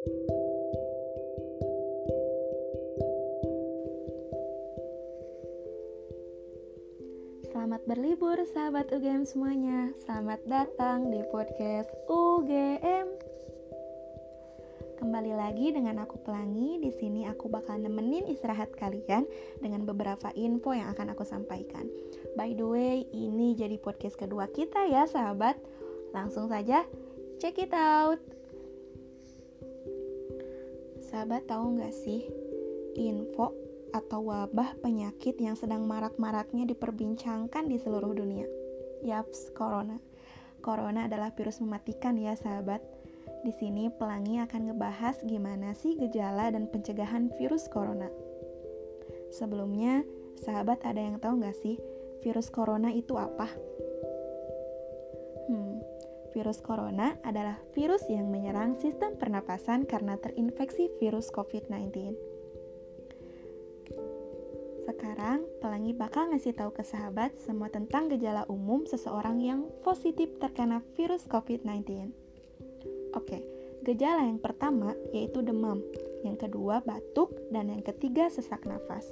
Selamat berlibur sahabat UGM semuanya. Selamat datang di podcast UGM. Kembali lagi dengan aku Pelangi. Di sini aku bakal nemenin istirahat kalian dengan beberapa info yang akan aku sampaikan. By the way, ini jadi podcast kedua kita ya, sahabat. Langsung saja check it out. Sahabat tahu nggak sih info atau wabah penyakit yang sedang marak-maraknya diperbincangkan di seluruh dunia. Yaps, corona. Corona adalah virus mematikan ya sahabat. Di sini pelangi akan ngebahas gimana sih gejala dan pencegahan virus corona. Sebelumnya, sahabat ada yang tahu nggak sih virus corona itu apa? Virus corona adalah virus yang menyerang sistem pernapasan karena terinfeksi virus COVID-19. Sekarang, Pelangi bakal ngasih tahu ke sahabat semua tentang gejala umum seseorang yang positif terkena virus COVID-19. Oke, gejala yang pertama yaitu demam, yang kedua batuk, dan yang ketiga sesak nafas.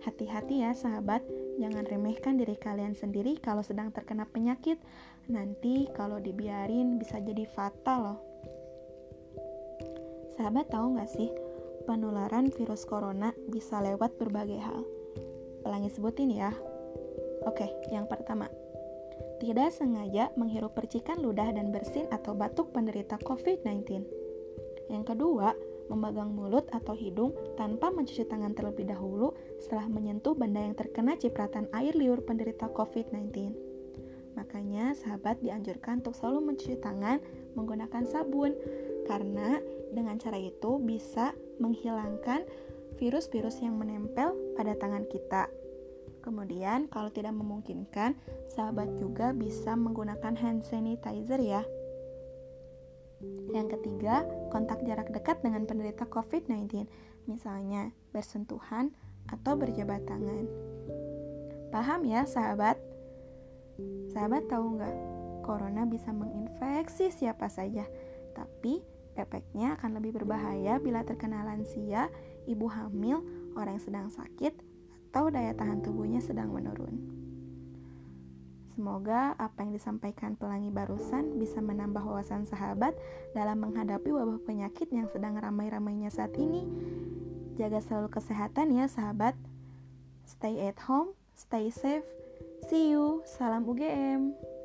Hati-hati ya sahabat, jangan remehkan diri kalian sendiri kalau sedang terkena penyakit. Nanti kalau dibiarin bisa jadi fatal loh. Sahabat tahu nggak sih, penularan virus corona bisa lewat berbagai hal Pelangi sebutin ya. Oke, yang pertama. Tidak sengaja menghirup percikan ludah dan bersin atau batuk penderita COVID-19. Yang kedua, memegang mulut atau hidung tanpa mencuci tangan terlebih dahulu setelah menyentuh benda yang terkena cipratan air liur penderita COVID-19. Makanya, sahabat dianjurkan untuk selalu mencuci tangan menggunakan sabun, karena dengan cara itu bisa menghilangkan virus-virus yang menempel pada tangan kita. Kemudian, kalau tidak memungkinkan, sahabat juga bisa menggunakan hand sanitizer ya. Yang ketiga, kontak jarak dekat dengan penderita COVID-19, misalnya bersentuhan atau berjabat tangan. Paham ya, sahabat? Sahabat tahu nggak? Corona bisa menginfeksi siapa saja, tapi efeknya akan lebih berbahaya bila terkena lansia ibu hamil, orang yang sedang sakit, atau daya tahan tubuhnya sedang menurun. Semoga apa yang disampaikan pelangi barusan bisa menambah wawasan sahabat dalam menghadapi wabah penyakit yang sedang ramai-ramainya saat ini. Jaga selalu kesehatan ya sahabat. Stay at home, stay safe. See you. Salam UGM.